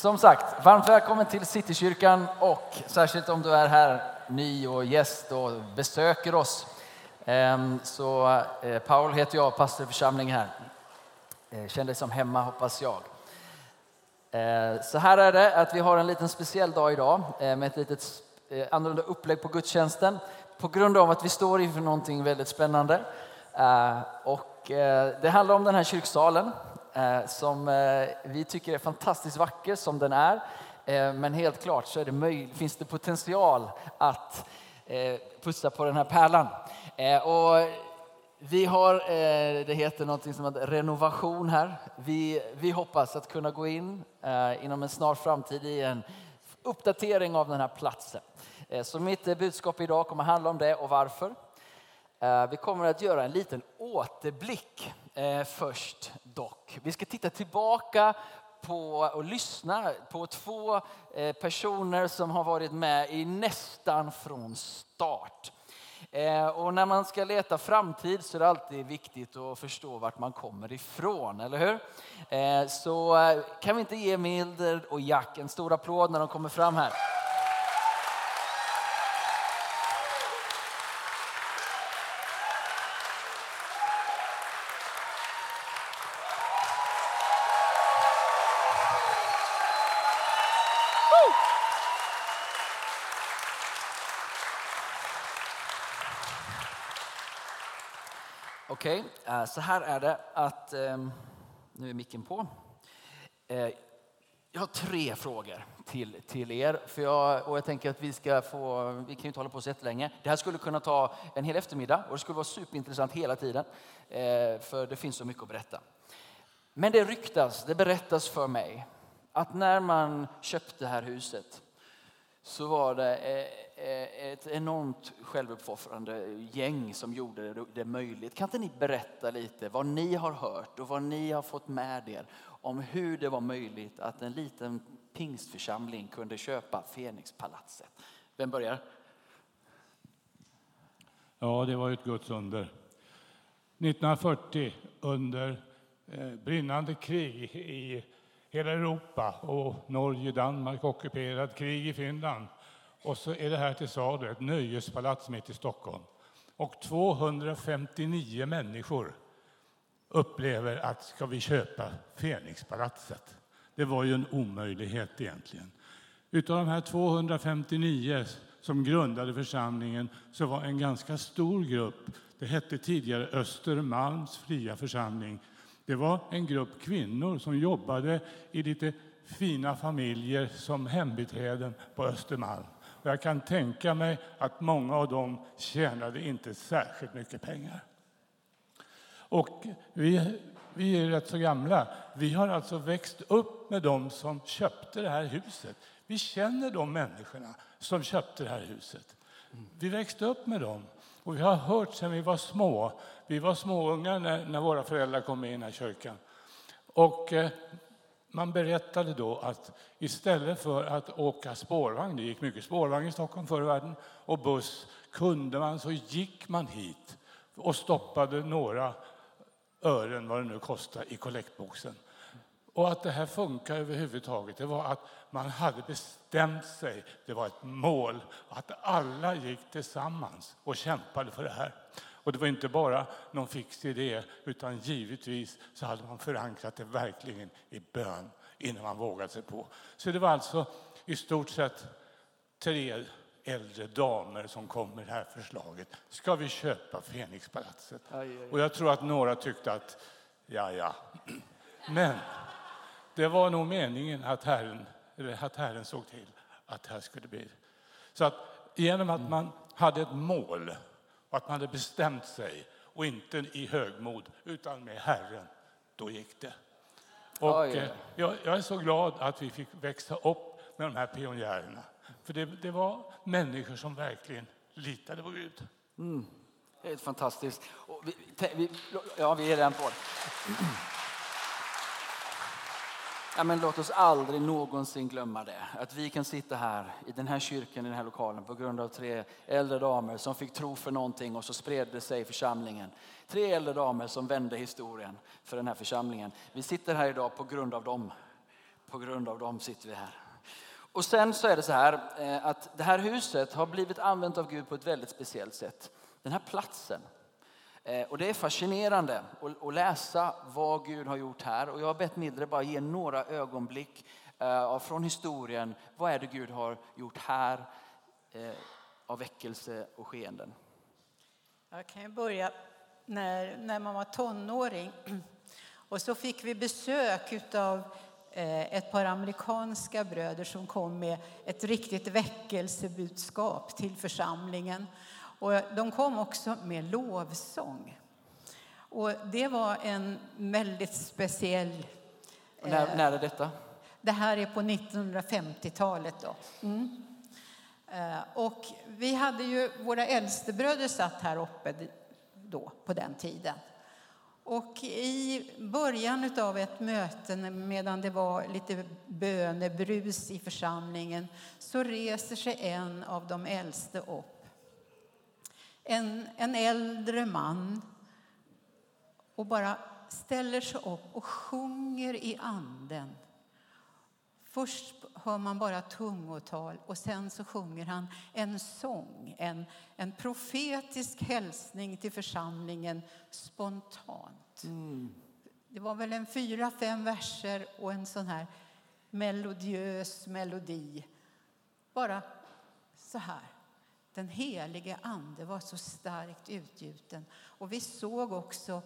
Som sagt, varmt välkommen till Citykyrkan och särskilt om du är här ny och gäst och besöker oss. Ehm, så eh, Paul heter jag, pastor i församlingen här. Eh, känn dig som hemma hoppas jag. Eh, så här är det att vi har en liten speciell dag idag med ett litet annorlunda upplägg på gudstjänsten på grund av att vi står inför någonting väldigt spännande. Och det handlar om den här kyrksalen Eh, som eh, vi tycker är fantastiskt vacker som den är. Eh, men helt klart så det finns det potential att pussa på den här pärlan. Och vi har, det heter något som heter renovation här. Vi, vi hoppas att kunna gå in inom en snar framtid i en uppdatering av den här platsen. Så mitt budskap idag kommer handla om det och varför. Vi kommer att göra en liten återblick först dock. Vi ska titta tillbaka på och lyssna på två eh, personer som har varit med i nästan från start. Eh, och när man ska leta framtid så är det alltid viktigt att förstå vart man kommer ifrån, eller hur? Eh, så kan vi inte ge Mildred och Jack en stor applåd när de kommer fram här? Eh, så här är det att, ehm, nu är micken på. Eh, jag har tre frågor till, till er. För jag, och jag tänker att vi ska få, vi kan ju inte hålla på så länge. Det här skulle kunna ta en hel eftermiddag och det skulle vara superintressant hela tiden. Eh, för det finns så mycket att berätta. Men det ryktas, det berättas för mig att när man köpte det här huset så var det ett enormt självuppoffrande gäng som gjorde det möjligt. Kan inte ni berätta lite vad ni har hört och vad ni har fått med er om hur det var möjligt att en liten pingstförsamling kunde köpa Fenixpalatset? Vem börjar? Ja, det var ett Guds under. 1940 under eh, brinnande krig i hela Europa och Norge, Danmark ockuperat, krig i Finland. Och så är det här till salu, ett nöjespalats mitt i Stockholm. Och 259 människor upplever att ska vi köpa Fenixpalatset? Det var ju en omöjlighet egentligen. Utav de här 259 som grundade församlingen så var en ganska stor grupp, det hette tidigare Östermalms fria församling, det var en grupp kvinnor som jobbade i lite fina familjer som hembiträden på Östermalm. Jag kan tänka mig att många av dem tjänade inte särskilt mycket pengar. Och vi, vi är rätt så gamla. Vi har alltså växt upp med dem som köpte det här huset. Vi känner de människorna som köpte det här huset. Vi växte upp med dem. Och vi har hört sedan vi var små. Vi var småungar när, när våra föräldrar kom med i den här kyrkan. Och eh, man berättade då att istället för att åka spårvagn, det gick mycket spårvagn i Stockholm förr i världen, och buss, kunde man så gick man hit och stoppade några ören, vad det nu kostar, i kollektboxen. Och att det här funkar överhuvudtaget, det var att man hade bestämt sig, det var ett mål, att alla gick tillsammans och kämpade för det här. Och det var inte bara någon fix idé, utan givetvis så hade man förankrat det verkligen i bön innan man vågade sig på. Så det var alltså i stort sett tre äldre damer som kom med det här förslaget. Ska vi köpa Fenixpalatset? Och jag tror att några tyckte att, ja, ja. Men det var nog meningen att Herren, att Herren såg till att det här skulle bli. Så att genom att man hade ett mål och att man hade bestämt sig och inte i högmod utan med Herren, då gick det. Och eh, jag, jag, är så glad att vi fick växa upp med de här pionjärerna. För det, det var människor som verkligen litade på Gud. Mm. Det är fantastiskt. Vi, vi, ja, vi är redan på Ja, men låt oss aldrig någonsin glömma det. Att vi kan sitta här i den här kyrkan, i den här lokalen på grund av tre äldre damer som fick tro för någonting och så spred det sig i församlingen. Tre äldre damer som vände historien för den här församlingen. Vi sitter här idag på grund av dem. på grund av dem sitter vi här. Och sen så är det så här eh, att det här huset har blivit använt av Gud på ett väldigt speciellt sätt. Den här platsen. Eh, och det är fascinerande att läsa vad Gud har gjort här. Och jag har bett Mildred bara ge några ögonblick eh, från historien. Vad är det Gud har gjort här eh, av väckelse och skeenden? Jag kan börja när, när man var tonåring. Och så fick vi besök av ett par amerikanska bröder som kom med ett riktigt väckelsebudskap till församlingen. Och de kom också med lovsång. Och det var en väldigt speciell... när, eh, när är detta? Det här är på 1950-talet. Då. Mm. Eh, och vi hade ju, våra äldstebröder satt här uppe då, på den tiden. Och i början av ett möte, medan det var lite bönebrus i församlingen, så reser sig en av de äldste upp. En, en äldre man och bara ställer sig upp och sjunger i anden. Först hör man bara tungotal och sen så sjunger han en sång, en, en profetisk hälsning till församlingen spontant. Mm. Det var väl en fyra, fem verser och en sån här melodiös melodi. Bara så här. Den helige Ande var så starkt utgjuten. Och vi såg också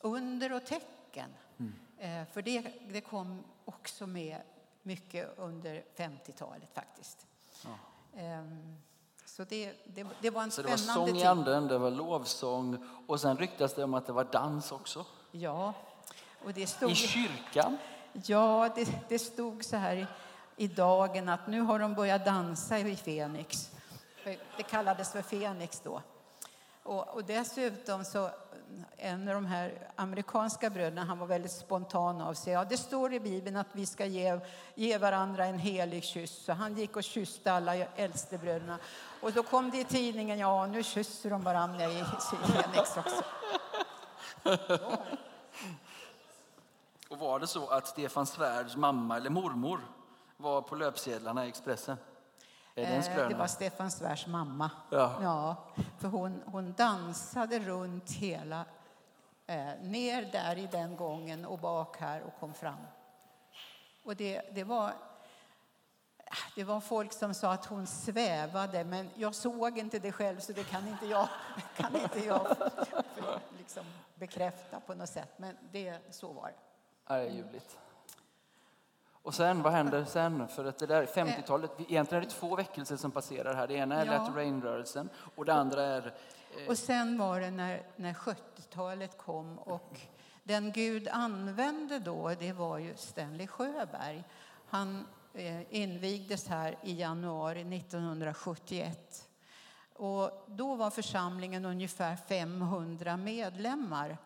under och tecken. Mm. Eh, för det, det kom också med mycket under 50-talet faktiskt. Ja. Ehm, så det, det, det, var en så spännande tid. det var sång i anden, det var lovsång och sen ryktas det om att det var dans också? Ja. Och det stod, I kyrkan? Ja, det, det stod så här i, i dagen att nu har de börjat dansa i Fenix. Det kallades för Fenix då. Och, och dessutom så en av de här amerikanska bröderna, han var väldigt spontan av sig. Ja, det står i Bibeln att vi ska ge, ge varandra en helig kyss. Så han gick och kysste alla äldstebröderna. Och då kom det i tidningen, ja nu kysser de varandra i Fenix också. Och var det så att Stefan Svärds mamma eller mormor var på löpsedlarna i Expressen? Eh, det var Stefan Svärds mamma. Ja. ja. för hon, hon dansade runt hela, eh, ner där i den gången och bak här och kom fram. Och det, det, var, det var folk som sa att hon svävade, men jag såg inte det själv så det kan inte jag, kan inte jag liksom bekräfta på något sätt. Men det, så var det. Det är ljuvligt. Och sen, vad händer sen? För att det där 50-talet, egentligen är det två väckelser som passerar här. Det ena är ja. Let Rain-rörelsen och det andra är... Eh... Och sen var det när, när 70-talet kom och den Gud använde då, det var ju Stanley Sjöberg. Han eh, invigdes här i januari 1971. Och då var församlingen ungefär 500 medlemmar.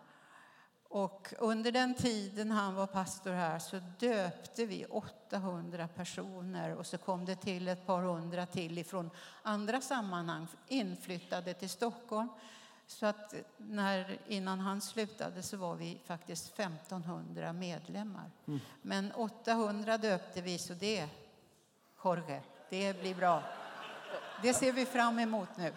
Och under den tiden han var pastor här så döpte vi 800 personer och så kom det till ett par hundra till ifrån andra sammanhang inflyttade till Stockholm. Så att när, innan han slutade så var vi faktiskt 1500 medlemmar. Mm. Men 800 döpte vi så det, Jorge, det blir bra. Det ser vi fram emot nu.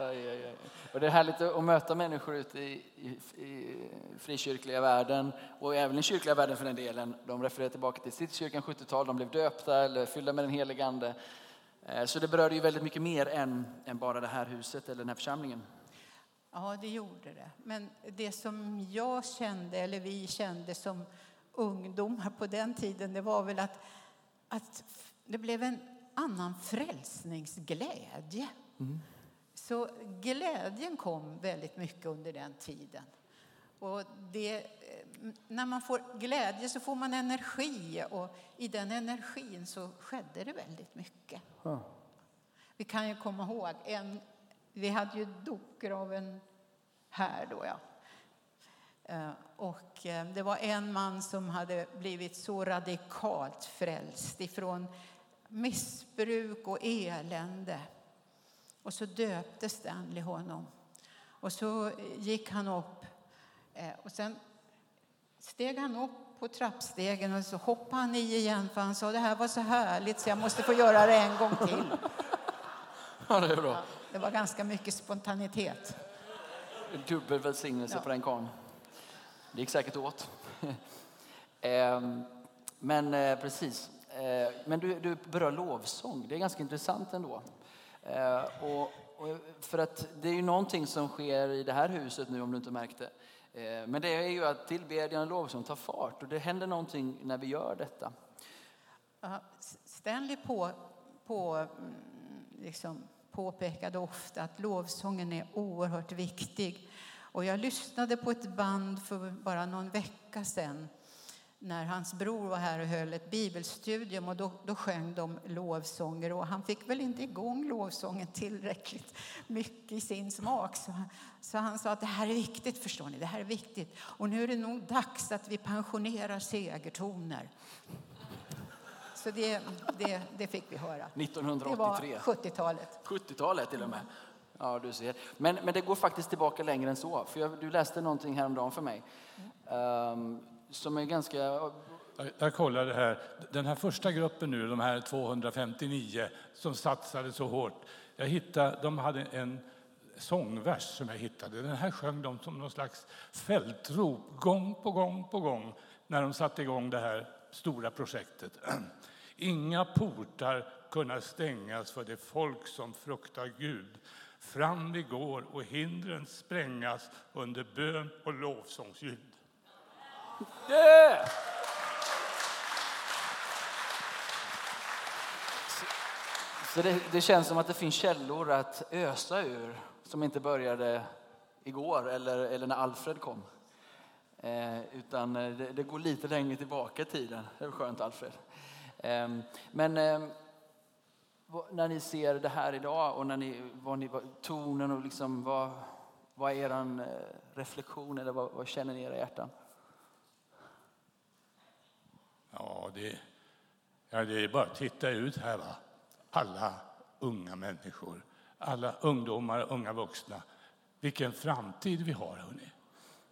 Aj, aj, aj. Och det är härligt att möta människor ute i, i, i frikyrkliga världen och även i kyrkliga världen för den delen. De refererar tillbaka till Citykyrkan 70-tal, de blev döpta eller fyllda med den helige Ande. Eh, så det berörde ju väldigt mycket mer än, än bara det här huset eller den här församlingen. Ja, det gjorde det. Men det som jag kände, eller vi kände som ungdomar på den tiden, det var väl att, att det blev en annan frälsningsglädje. Mm. Så glädjen kom väldigt mycket under den tiden. Och det, när man får glädje så får man energi och i den energin så skedde det väldigt mycket. Mm. Vi kan ju komma ihåg, en, vi hade ju dopgraven här då ja. Eh, och eh, det var en man som hade blivit så radikalt frälst ifrån missbruk och elände. Och så döpte Stanley honom. Och så gick han upp. Eh, och sen steg han upp på trappstegen och så hoppade han i igen för han sa det här var så härligt så jag måste få göra det en gång till. Ja, det är bra. Ja, det var ganska mycket spontanitet. Dubbel välsignelse Ja. på den karln. Det gick säkert åt. Ehm, Men eh, precis. Eh, Men du, du berör lovsång. Det är ganska intressant ändå. Eh, Och, och för att det är ju någonting som sker i det här huset nu om du inte märkte. Eh, Men det är ju att tillbedjan och lovsång tar fart och det händer någonting när vi gör detta. Ja, Stanley på, på, mm, liksom, påpekade ofta att lovsången är oerhört viktig. Och jag lyssnade på ett band för bara någon vecka sedan när hans bror var här och höll ett bibelstudium och då, då sjöng de lovsånger och han fick väl inte igång lovsången tillräckligt mycket i sin smak. Så, han- så han sa att det här är viktigt, förstår ni, det här är viktigt. Och nu är det nog dags att vi pensionerar segertoner. Så det, det, det fick vi höra. Det 1983. var 70-talet. 70-talet till och med. Ja, du ser. Men, men det går faktiskt tillbaka längre än så. För jag, du läste någonting häromdagen för mig. ehm, som är ganska... Jag, jag kollade här. Den här första gruppen nu, de här 259 som satsade så hårt. Jag hittade, de hade en sångvers som jag hittade. Den här sjöng de som någon slags fältrop gång på gång på gång när de satte igång det här stora projektet. Inga portar kunna stängas för det folk som fruktar Gud. Fram vi går och hindren sprängas under bön och lovsångsljud. Yeah! Så det, det känns som att det finns källor att ösa ur som inte började igår eller, eller när Alfred kom. Eh, utan eh, det, det går lite längre tillbaka i tiden. Det är skönt Alfred. Eh, men eh, vad- när ni ser det här idag och när ni, vad ni, vad, tonen och liksom vad, vad är er eh, reflektion eller vad, vad känner ni i era hjärtan? Ja, det, ja, det är bara att titta ut här. Va? Alla unga människor, alla ungdomar, unga vuxna. Vilken framtid vi har, hörni.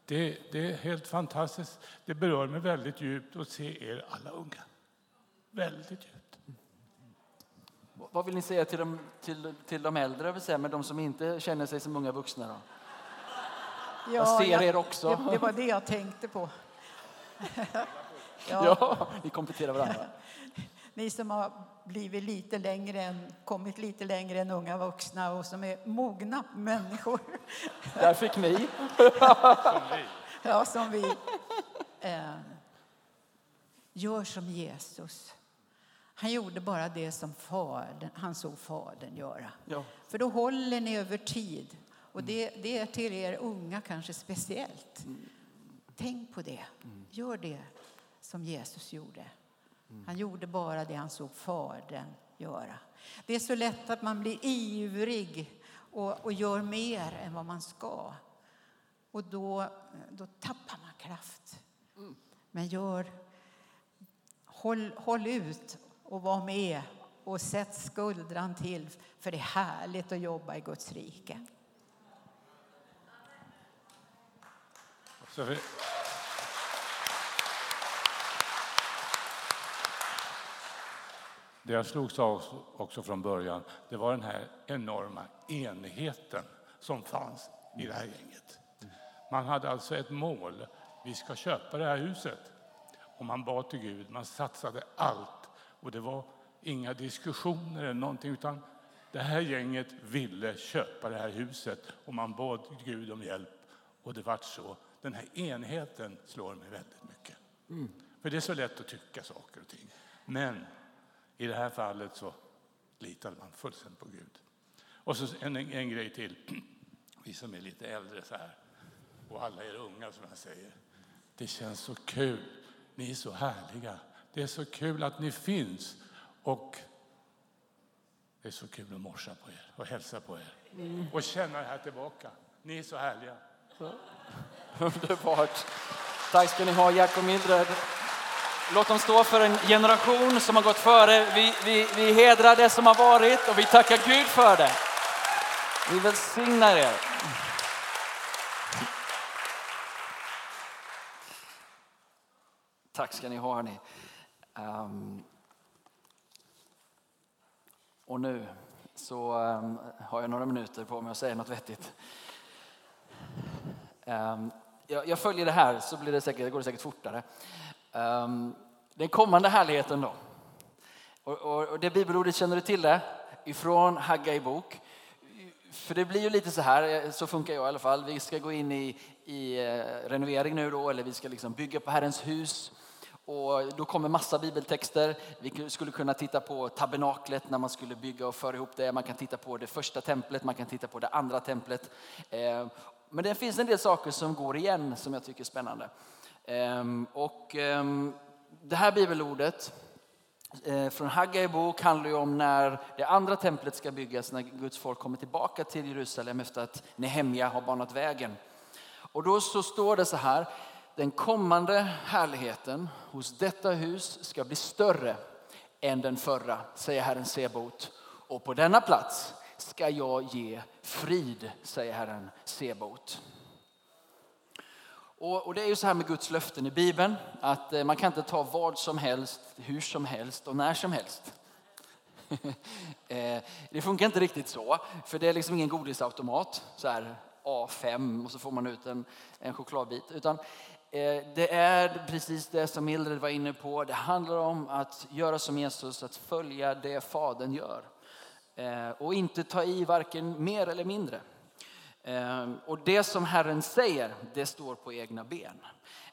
Det, det är helt fantastiskt. Det berör mig väldigt djupt att se er alla unga. Väldigt djupt. Vad vill ni säga till de, till, till de äldre, vill säga, men de som inte känner sig som unga vuxna? Då? Jag ser er också. Det, det var det jag tänkte på. Ja. ja, vi kompletterar varandra. Ni som har blivit lite längre än, kommit lite längre än unga vuxna och som är mogna människor. Där fick ni. Ja, som vi eh, gör som Jesus. Han gjorde bara det som fadern, han såg Fadern göra. Ja. För då håller ni över tid. Och det, det är till er unga kanske speciellt. Tänk på det. Gör det som Jesus gjorde. Han gjorde bara det han såg Fadern göra. Det är så lätt att man blir ivrig och, och gör mer än vad man ska. Och då, då tappar man kraft. Men gör, håll, håll ut och var med och sätt skuldran till för det är härligt att jobba i Guds rike. Så det jag slogs av också från början, det var den här enorma enigheten som fanns i det här gänget. Man hade alltså ett mål. Vi ska köpa det här huset. Och man bad till Gud, man satsade allt. Och det var inga diskussioner eller någonting, utan det här gänget ville köpa det här huset och man bad Gud om hjälp. Och det vart så. Den här enheten slår mig väldigt mycket. För det är så lätt att tycka saker och ting. Men i det här fallet så litade man fullständigt på Gud. Och så en, en grej till. Vi som är lite äldre så här och alla er unga som jag säger. Det känns så kul. Ni är så härliga. Det är så kul att ni finns. Och det är så kul att morsa på er och hälsa på er. Och känna det här tillbaka. Ni är så härliga. Underbart. Tack ska ni ha, Jack och Mildred. Låt dem stå för en generation som har gått före. Vi, vi, vi hedrar det som har varit och vi tackar Gud för det. Vi välsignar er. Tack ska ni ha hörni. Um, och nu så um, har jag några minuter på mig att säga något vettigt. Um, jag, jag, följer det här så blir det säkert, går det säkert fortare. Ehm, den kommande härligheten då. Och, och, och det bibelordet känner du till det? Ifrån Haggai bok. För det blir ju lite så här, eh, så funkar jag i alla fall. Vi ska gå in i, i eh, renovering nu då, eller vi ska liksom bygga på Herrens hus. Och då kommer massa bibeltexter. Vi skulle kunna titta på tabernaklet när man skulle bygga och föra ihop det. Man kan titta på det första templet, man kan titta på det andra templet. Ehm, men det finns en del saker som går igen som jag tycker är spännande. Ehm, och ehm, det här bibelordet eh, från Haggai bok handlar ju om när det andra templet ska byggas, när Guds folk kommer tillbaka till Jerusalem efter att Nehemja har banat vägen. Och då så står det så här, den kommande härligheten hos detta hus ska bli större än den förra, säger Herren Sebot. Och på denna plats ska jag ge frid, säger Herren Sebot. Och, och, det är ju så här med Guds löften i Bibeln, att eh, man kan inte ta vad som helst, hur som helst och när som helst. Eh, det funkar inte riktigt så, för det är liksom ingen godisautomat, så här A5 och så får man ut en, en chokladbit. Utan eh, det är precis det som Mildred var inne på. Det handlar om att göra som Jesus, att följa det Fadern gör. Och inte ta i varken mer eller mindre. Ehm, och det som Herren säger, det står på egna ben.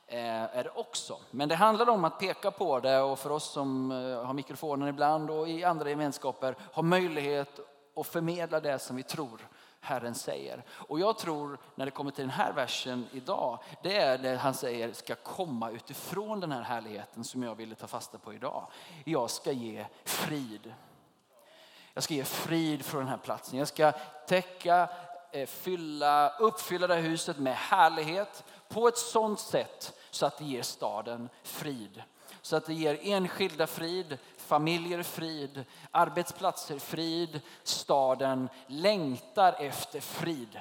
Eh, är det också. Men det handlar om att peka på det och för oss som eh, har mikrofonen ibland och i andra gemenskaper ha möjlighet att förmedla det som vi tror Herren säger. Och jag tror när det kommer till den här versen idag, det är det han säger ska komma utifrån den här härligheten som jag ville ta fasta på idag. Jag ska ge frid. Jag ska ge frid från den här platsen. Jag ska täcka Eh, fylla, uppfylla det här huset med härlighet på ett sådant sätt så att det ger staden frid. Så att det ger enskilda frid, familjer frid, arbetsplatser frid, staden längtar efter frid.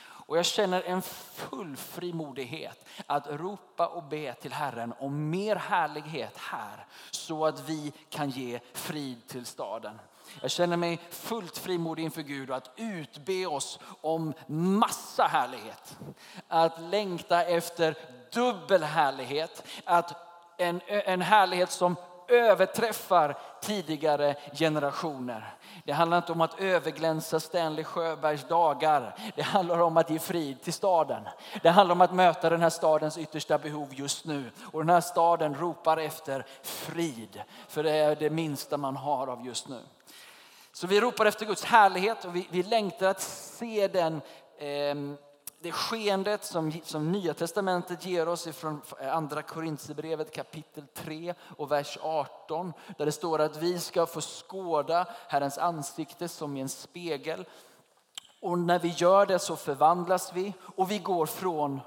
Och jag känner en full frimodighet att ropa och be till Herren om mer härlighet här så att vi kan ge frid till staden. Jag känner mig fullt frimodig inför Gud och att utbe oss om massa härlighet. Att längta efter dubbel härlighet. Att en, en härlighet som överträffar tidigare generationer. Det handlar inte om att överglänsa Stanley Sjöbergs dagar. Det handlar om att ge frid till staden. Det handlar om att möta den här stadens yttersta behov just nu. Och den här staden ropar efter frid. För det är det minsta man har av just nu. Så vi ropar efter Guds härlighet och vi, vi längtar att se den, eh, det skeendet som, som Nya Testamentet ger oss från eh, andra Korintierbrevet kapitel 3 och vers 18. Där det står att vi ska få skåda Herrens ansikte som i en spegel. Och när vi gör det så förvandlas vi och vi går från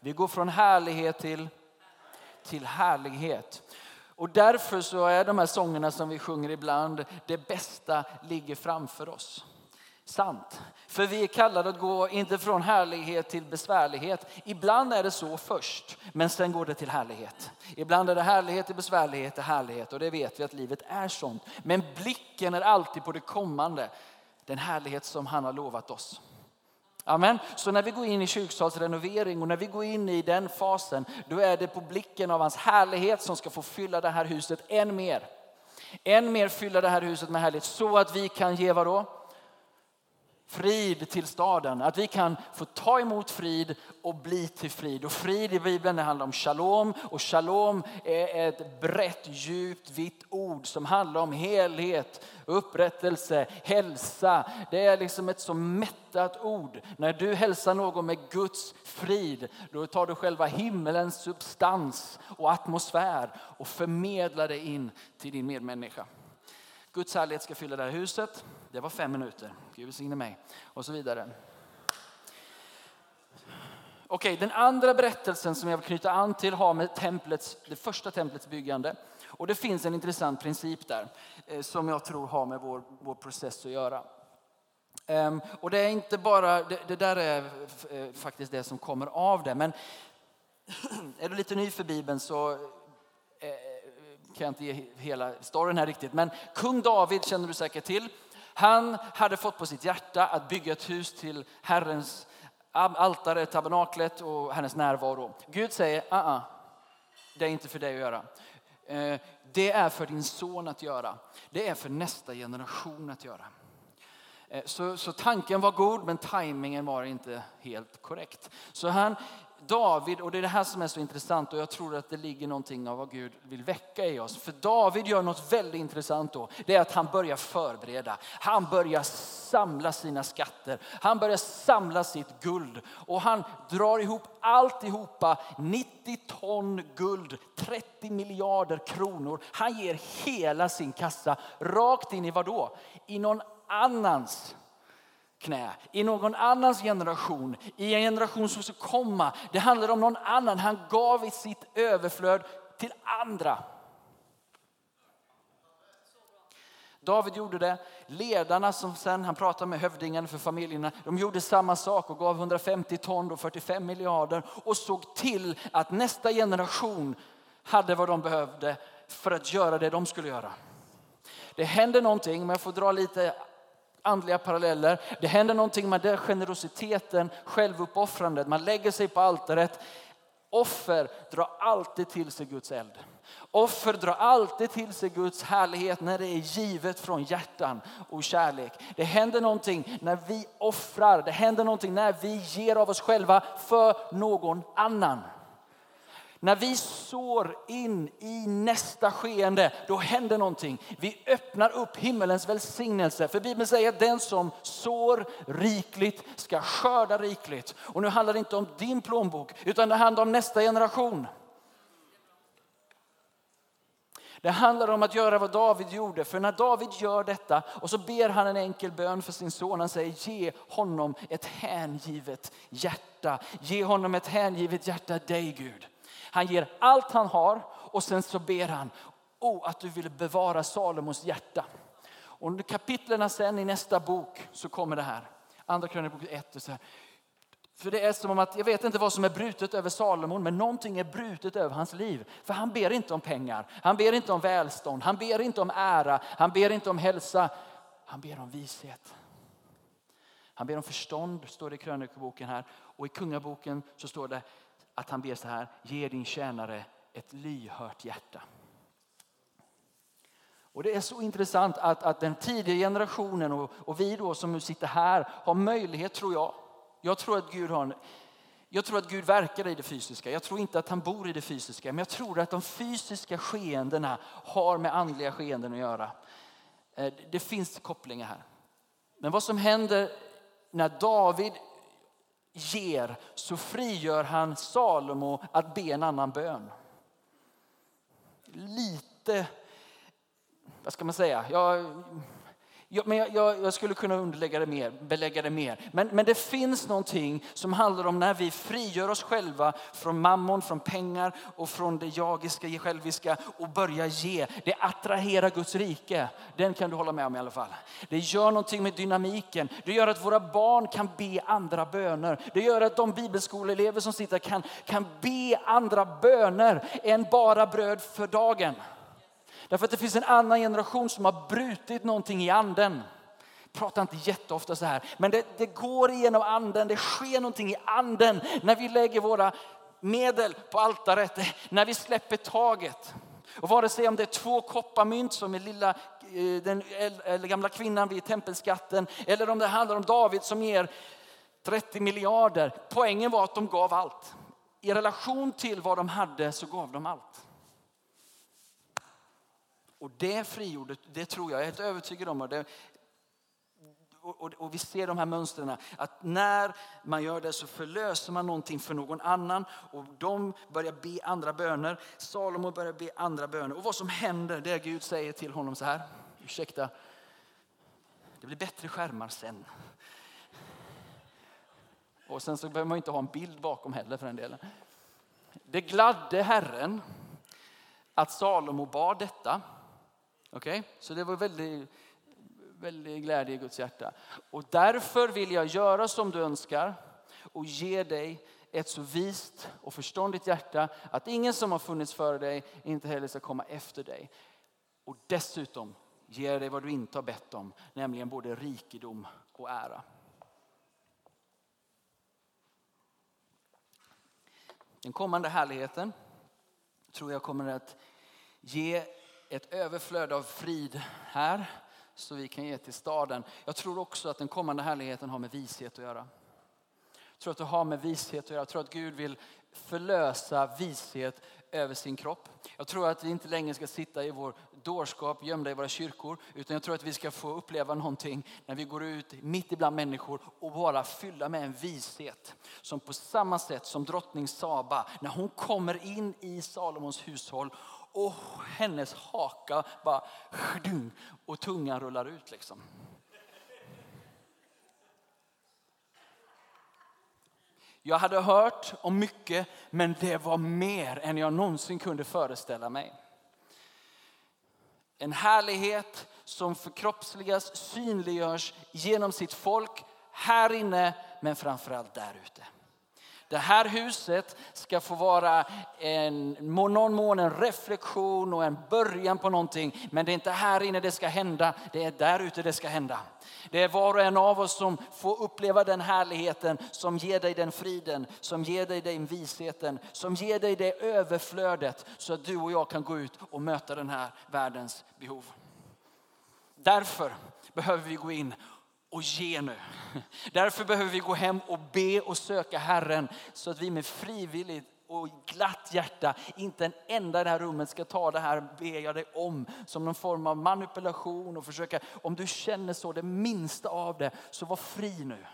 vi går från härlighet till, till härlighet. Och därför så är de här sångerna som vi sjunger ibland, det bästa ligger framför oss. Sant. För vi är kallade att gå inte från härlighet till besvärlighet. Ibland är det så först, men sen går det till härlighet. Ibland är det härlighet till besvärlighet till härlighet och det vet vi att livet är sånt. Men blicken är alltid på det kommande, den härlighet som han har lovat oss. Amen. Så när vi går in i kyrksalsrenovering och när vi går in i den fasen, då är det på blicken av hans härlighet som ska få fylla det här huset än mer. Än mer fylla det här huset med härlighet så att vi kan ge vad då? Frid till staden. Att vi kan få ta emot frid och bli till frid. Och frid i Bibeln det handlar om shalom. Och shalom är ett brett, djupt, vitt ord som handlar om helhet, upprättelse, hälsa. Det är liksom ett så mättat ord. När du hälsar någon med Guds frid, då tar du själva himmelens substans och atmosfär och förmedlar det in till din medmänniska. Guds härlighet ska fylla det här huset. Det var fem minuter. Gud välsigne mig. Och så vidare. Okej, den andra berättelsen som jag vill knyta an till har med templets, det första templets byggande. Och det finns en intressant princip där eh, som jag tror har med vår, vår process att göra. Ehm, och det är inte bara, det, det där är eh, faktiskt det som kommer av det. Men är du lite ny för Bibeln så eh, eh kan jag inte ge hela storyn här riktigt. Men kung David känner du säkert till. Han hade fått på sitt hjärta att bygga ett hus till Herrens altare, tabernaklet och hennes närvaro. Gud säger, ah, -uh, det är inte för dig att göra. Eh, det är för din son att göra. Det är för nästa generation att göra. Eh, så, så tanken var god men tajmingen var inte helt korrekt. Så han David, och det är det här som är så intressant och jag tror att det ligger någonting av vad Gud vill väcka i oss. För David gör något väldigt intressant då. Det är att han börjar förbereda. Han börjar samla sina skatter. Han börjar samla sitt guld. Och han drar ihop alltihopa, 90 ton guld, 30 miljarder kronor. Han ger hela sin kassa rakt in i vad då? I någon annans knä, i någon annans generation, i en generation som ska komma. Det handlar om någon annan. Han gav i sitt överflöd till andra. David gjorde det. Ledarna som sen han pratade med hövdingen för familjerna, de gjorde samma sak och gav 150 ton och 45 miljarder och såg till att nästa generation hade vad de behövde för att göra det de skulle göra. Det händer någonting, men jag får dra lite andliga paralleller. Det händer någonting med den generositeten, självuppoffrandet. Man lägger sig på altaret. Offer drar alltid till sig Guds eld. Offer drar alltid till sig Guds härlighet när det är givet från hjärtan och kärlek. Det händer någonting när vi offrar. Det händer någonting när vi ger av oss själva för någon annan. När vi sår in i nästa skeende, då händer någonting. Vi öppnar upp himmelens välsignelse. För Bibeln säger att den som sår rikligt ska skörda rikligt. Och nu handlar det inte om din plånbok, utan det handlar om nästa generation. Det handlar om att göra vad David gjorde. För när David gör detta och så ber han en enkel bön för sin son. Han säger ge honom ett hängivet hjärta. Ge honom ett hängivet hjärta dig Gud. Han ger allt han har och sen så ber han oh, att du vill bevara Salomos hjärta. Och under kapitlerna sen i nästa bok så kommer det här. Andra krönikbok 1. Så här. För det är som att, jag vet inte vad som är brutet över Salomon, men någonting är brutet över hans liv. För han ber inte om pengar, han ber inte om välstånd, han ber inte om ära, han ber inte om hälsa. Han ber om vishet. Han ber om förstånd, står det i krönikoboken här. Och i kungaboken så står det att han ber så här, ge din tjänare ett lyhört hjärta. Och Det är så intressant att, att den tidiga generationen och, och vi då som nu sitter här har möjlighet, tror jag. Jag tror att Gud har en, jag tror att Gud verkar i det fysiska. Jag tror inte att han bor i det fysiska. Men jag tror att de fysiska skeendena har med andliga skeenden att göra. Eh, det finns kopplingar här. Men vad som händer när David ger så frigör han Salomo att be en annan bön. Lite, vad ska man säga? Jag, Ja, men jag, jag, jag, skulle kunna underlägga det mer, belägga det mer. Men, men det finns någonting som handlar om när vi frigör oss själva från mammon, från pengar och från det jagiska, själviska och börjar ge. Det attraherar Guds rike. Den kan du hålla med om i alla fall. Det gör någonting med dynamiken. Det gör att våra barn kan be andra böner. Det gör att de bibelskoleelever som sitter kan, kan be andra böner än bara bröd för dagen. Därför att det finns en annan generation som har brutit någonting i anden. Jag pratar inte jätteofta så här, men det, det går igenom anden. Det sker någonting i anden när vi lägger våra medel på altaret, när vi släpper taget. Och vare sig om det är två kopparmynt som är lilla, eh, den eller gamla kvinnan vid tempelskatten eller om det handlar om David som ger 30 miljarder. Poängen var att de gav allt. I relation till vad de hade så gav de allt. Och det friordet, det tror jag, jag är helt övertygad om, och, det, och, och, och, vi ser de här mönstren, att när man gör det så förlöser man någonting för någon annan och de börjar be andra böner. Salomo börjar be andra böner och vad som händer det är Gud säger till honom så här, ursäkta, det blir bättre skärmar sen. Och sen så behöver man inte ha en bild bakom heller för den delen. Det gladde Herren att Salomo bad detta Okej, okay? så det var väldigt, väldigt glädje i Guds hjärta. Och därför vill jag göra som du önskar och ge dig ett så vist och förståndigt hjärta att ingen som har funnits före dig inte heller ska komma efter dig. Och dessutom ger dig vad du inte har bett om, nämligen både rikedom och ära. Den kommande härligheten tror jag kommer att ge ett överflöd av frid här så vi kan ge till staden. Jag tror också att den kommande härligheten har med vishet att göra. Jag tror att det har med vishet att göra. Jag tror att Gud vill förlösa vishet över sin kropp. Jag tror att vi inte längre ska sitta i vår dårskap gömda i våra kyrkor. Utan jag tror att vi ska få uppleva någonting när vi går ut mitt ibland människor och bara fylla med en vishet. Som på samma sätt som drottning Saba, när hon kommer in i Salomons hushåll och hennes haka bara och tungan rullar ut liksom. Jag hade hört om mycket, men det var mer än jag någonsin kunde föreställa mig. En härlighet som förkroppsligas, synliggörs genom sitt folk här inne, men framförallt där ute. Det här huset ska få vara en, någon mån en reflektion och en början på någonting. Men det är inte här inne det ska hända, det är där ute det ska hända. Det är var och en av oss som får uppleva den härligheten som ger dig den friden, som ger dig den visheten, som ger dig det överflödet så att du och jag kan gå ut och möta den här världens behov. Därför behöver vi gå in och ge nu. Därför behöver vi gå hem och be och söka Herren så att vi med frivilligt och glatt hjärta, inte en enda i det här rummet ska ta det här ber jag dig om som någon form av manipulation och försöka, om du känner så det minsta av det, så var fri nu.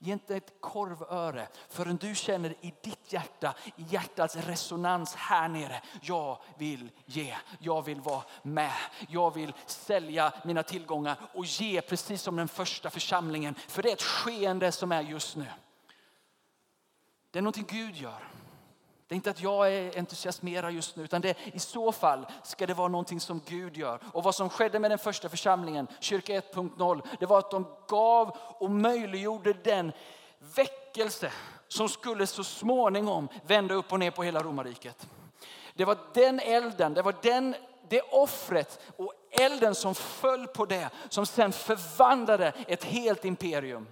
Ge inte ett korvöre förrän du känner i ditt hjärta, i hjärtats resonans här nere. Jag vill ge, jag vill vara med. Jag vill sälja mina tillgångar och ge precis som den första församlingen. För det är ett skeende som är just nu. Det är någonting Gud gör. Det är inte att jag är entusiasmerad just nu, utan det, i så fall ska det vara någonting som Gud gör. Och vad som skedde med den första församlingen, kyrka 1.0, det var att de gav och möjliggjorde den väckelse som skulle så småningom vända upp och ner på hela romarriket. Det var den elden, det var den, det offret och elden som föll på det som sen förvandlade ett helt imperium.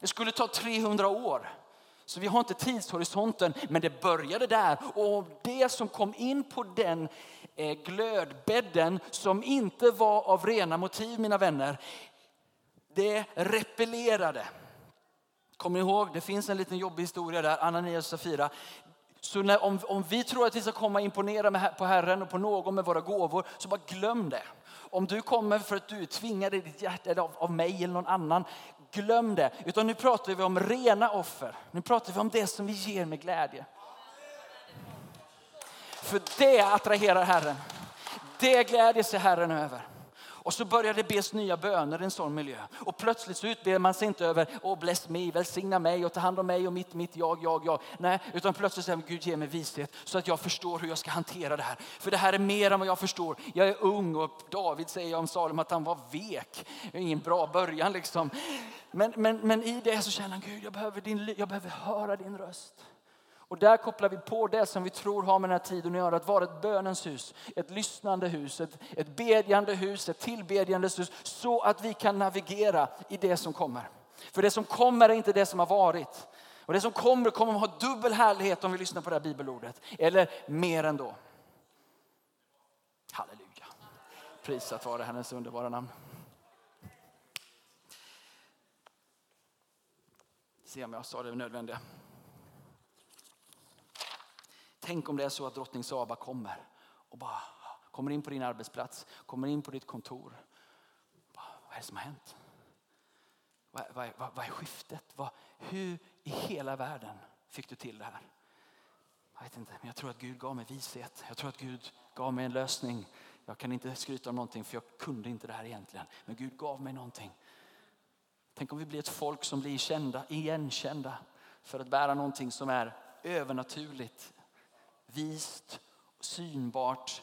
Det skulle ta 300 år. Så vi har inte tidshorisonten, men det började där. Och det som kom in på den eh, glödbädden som inte var av rena motiv, mina vänner, det repellerade. Kommer ni ihåg? Det finns en liten jobbig historia där, Ananias och Safira. Så när, om, om vi tror att vi ska komma och imponera med, på Herren och på någon med våra gåvor, så bara glöm det. Om du kommer för att du är tvingad i ditt hjärta av, av mig eller någon annan, glöm det. Utan nu pratar vi om rena offer. Nu pratar vi om det som vi ger med glädje. För det attraherar Herren. Det glädjer sig Herren över. Och så börjar det bes nya böner i en sån miljö. Och plötsligt så utber man sig inte över, oh, bless me, välsigna mig och ta hand om mig och mitt, mitt, jag, jag, jag. Nej, utan plötsligt säger man, Gud ge mig vishet så att jag förstår hur jag ska hantera det här. För det här är mer än vad jag förstår. Jag är ung och David säger om Salom att han var vek. Det ingen bra början liksom. Men, men, men i det så känner han, Gud jag behöver, din, jag behöver höra din röst. Och där kopplar vi på det som vi tror har med den här tiden att göra. Att vara ett bönens hus, ett lyssnande hus, ett, ett bedjande hus, ett tillbedjande hus. Så att vi kan navigera i det som kommer. För det som kommer är inte det som har varit. Och det som kommer kommer att ha dubbel härlighet om vi lyssnar på det här bibelordet. Eller mer ändå. Halleluja. Prisat vare hennes underbara namn. Se om jag sa det nödvändiga. Tänk om det är så att drottning Saba kommer och bara kommer in på din arbetsplats, kommer in på ditt kontor. Bara, vad är det som har hänt? Vad, vad, vad, vad är skiftet? Vad, hur i hela världen fick du till det här? Jag vet inte, men jag tror att Gud gav mig vishet. Jag tror att Gud gav mig en lösning. Jag kan inte skryta om någonting för jag kunde inte det här egentligen. Men Gud gav mig någonting. Tänk om vi blir ett folk som blir kända, igenkända för att bära någonting som är övernaturligt vist, synbart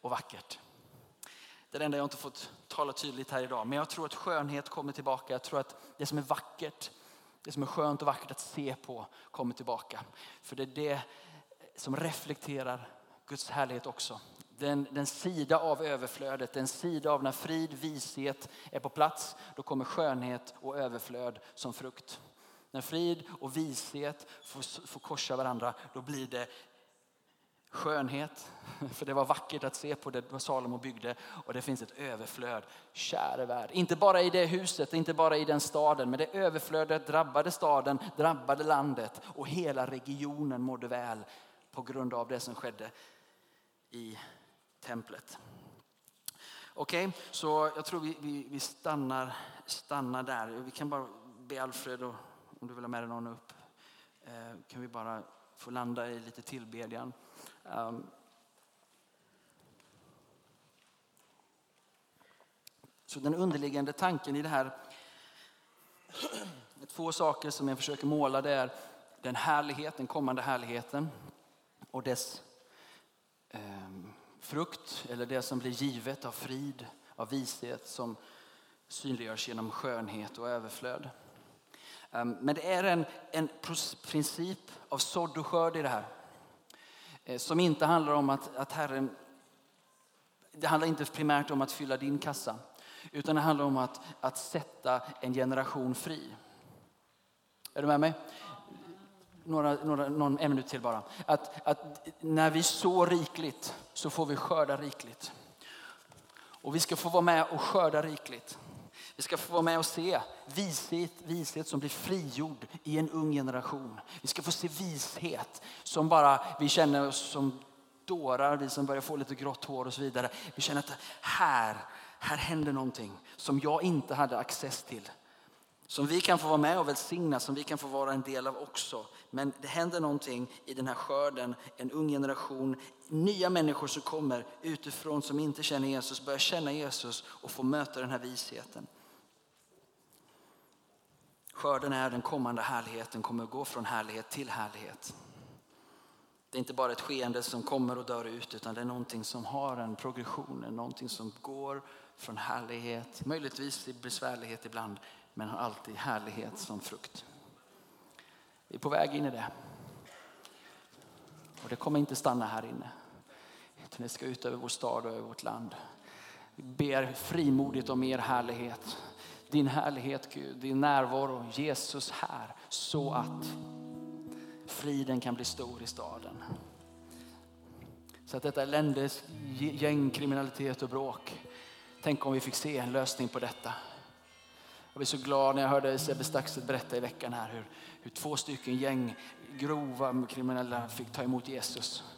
och vackert. Det är det enda jag inte fått tala tydligt här idag. Men jag tror att skönhet kommer tillbaka. Jag tror att det som är vackert, Det som är skönt och vackert att se på kommer tillbaka. För det är det som reflekterar Guds härlighet också. Den, den sida av överflödet, den sida av när frid, vishet är på plats, då kommer skönhet och överflöd som frukt. När frid och vishet får, får korsa varandra, då blir det skönhet. För det var vackert att se på det Salomo byggde och det finns ett överflöd. Käre värld. Inte bara i det huset, inte bara i den staden, men det överflödet drabbade staden, drabbade landet och hela regionen mådde väl på grund av det som skedde i templet. Okej, okay, så jag tror vi, vi, vi, stannar, stannar där. Vi kan bara be Alfred, och, om du vill ha med dig någon upp, eh, kan vi bara få landa i lite tillbedjan. Ehm. Så den underliggande tanken i det här, två saker som jag försöker måla, det är den härlighet, den kommande härligheten och dess ehm, frukt, eller det som blir givet av frid, av vishet som synliggörs genom skönhet och överflöd. Ehm, men det är en, en princip av sådd och skörd i det här. Eh, som inte handlar om att, att Herren, det handlar inte primärt om att fylla din kassa. Utan det handlar om att, att sätta en generation fri. Är du med mig? Några, några, någon, en minut till bara. Att, att när vi sår rikligt så får vi skörda rikligt. Och vi ska få vara med och skörda rikligt. Vi ska få vara med och se vishet, vishet som blir frigjord i en ung generation. Vi ska få se vishet som bara vi känner oss som dårar, vi som börjar få lite grått hår och så vidare. Vi känner att här, här händer någonting som jag inte hade access till. Som vi kan få vara med och välsigna, som vi kan få vara en del av också. Men det händer någonting i den här skörden, en ung generation, nya människor som kommer utifrån som inte känner Jesus, börjar känna Jesus och får möta den här visheten. Skörden är den kommande härligheten, kommer att gå från härlighet till härlighet. Det är inte bara ett skeende som kommer och dör ut utan det är någonting som har en progression, någonting som går från härlighet, möjligtvis till besvärlighet ibland, men har alltid härlighet som frukt. Vi är på väg in i det. Och det kommer inte stanna här inne. Utan det ska ut över vår stad och över vårt land. Vi ber frimodigt om er härlighet din härlighet Gud, din närvaro, Jesus här, så att friden kan bli stor i staden. Så att detta elände, gängkriminalitet och bråk, tänk om vi fick se en lösning på detta. Jag blev så glad när jag hörde Sebbe Staxet berätta i veckan här hur, hur två stycken gäng, grova kriminella fick ta emot Jesus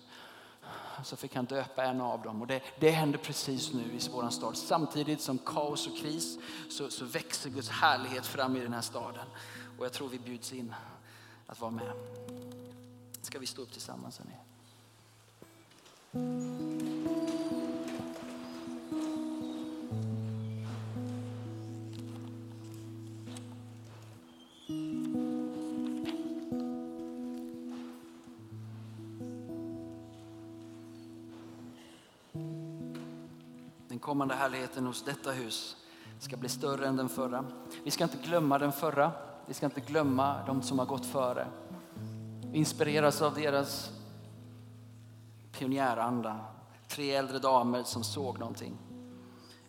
så fick han döpa en av dem. Och det, det händer precis nu i vår stad. Samtidigt som kaos och kris så, så växer Guds härlighet fram i den här staden. Och jag tror vi bjuds in att vara med. Ska vi stå upp tillsammans? Hörni? Kommande härligheten hos detta hus ska bli större än den förra. Vi ska inte glömma den förra. Vi ska inte glömma de som har gått före. Vi inspireras av deras pionjäranda. Tre äldre damer som såg någonting.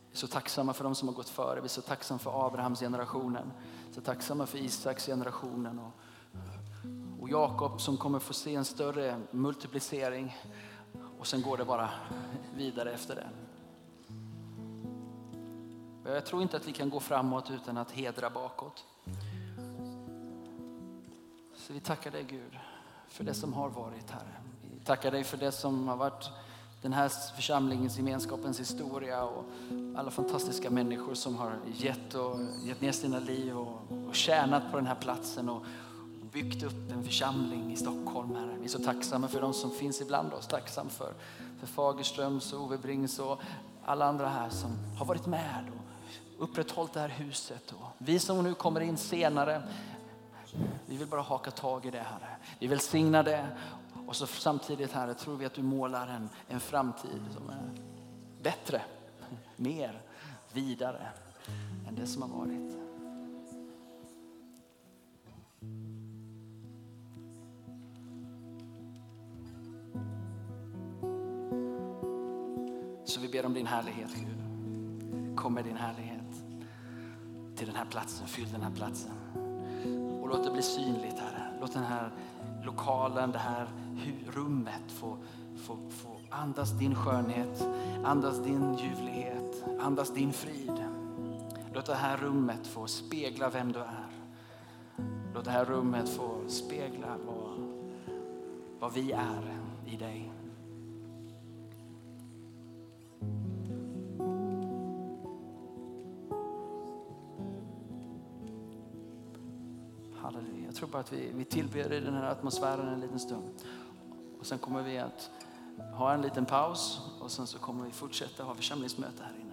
Vi är så tacksamma för de som har gått före. Vi är så tacksamma för Abrahams generationen. Så tacksamma för Isaks generationen. Och, och Jakob som kommer få se en större multiplicering. Och sen går det bara vidare efter det. Eh, jag tror inte att vi kan gå framåt utan att hedra bakåt. Så vi tackar dig Gud för det som har varit Herre. Vi tackar dig för det som har varit den här församlingens, gemenskapens historia och alla fantastiska människor som har gett, och, gett ner sina liv och, och tjänat på den här platsen och byggt upp en församling i Stockholm. Herre. Vi är så tacksamma för de som finns ibland oss. Tacksam för, för Fagerströms och Ove Brings och alla andra här som har varit med upprätthållit det här huset. Och vi som nu kommer in senare, vi vill bara haka tag i det här. Vi vill signa det och så samtidigt Herre tror vi att du målar en, en framtid som är bättre, mer, vidare än det som har varit. Så vi ber om din härlighet Gud. Kom med din härlighet till den här platsen, fyll den här platsen. Och låt det bli synligt Herre. Låt den här lokalen, det här rummet få, få, få andas din skönhet, andas din ljuvlighet, andas din frid. Låt det här rummet få spegla vem du är. Låt det här rummet få spegla vad, vad vi är i dig. Tror bara att vi, vi tillber i den här atmosfären en liten stund. Och sen kommer vi att ha en liten paus och sen så kommer vi fortsätta ha församlingsmöte här inne.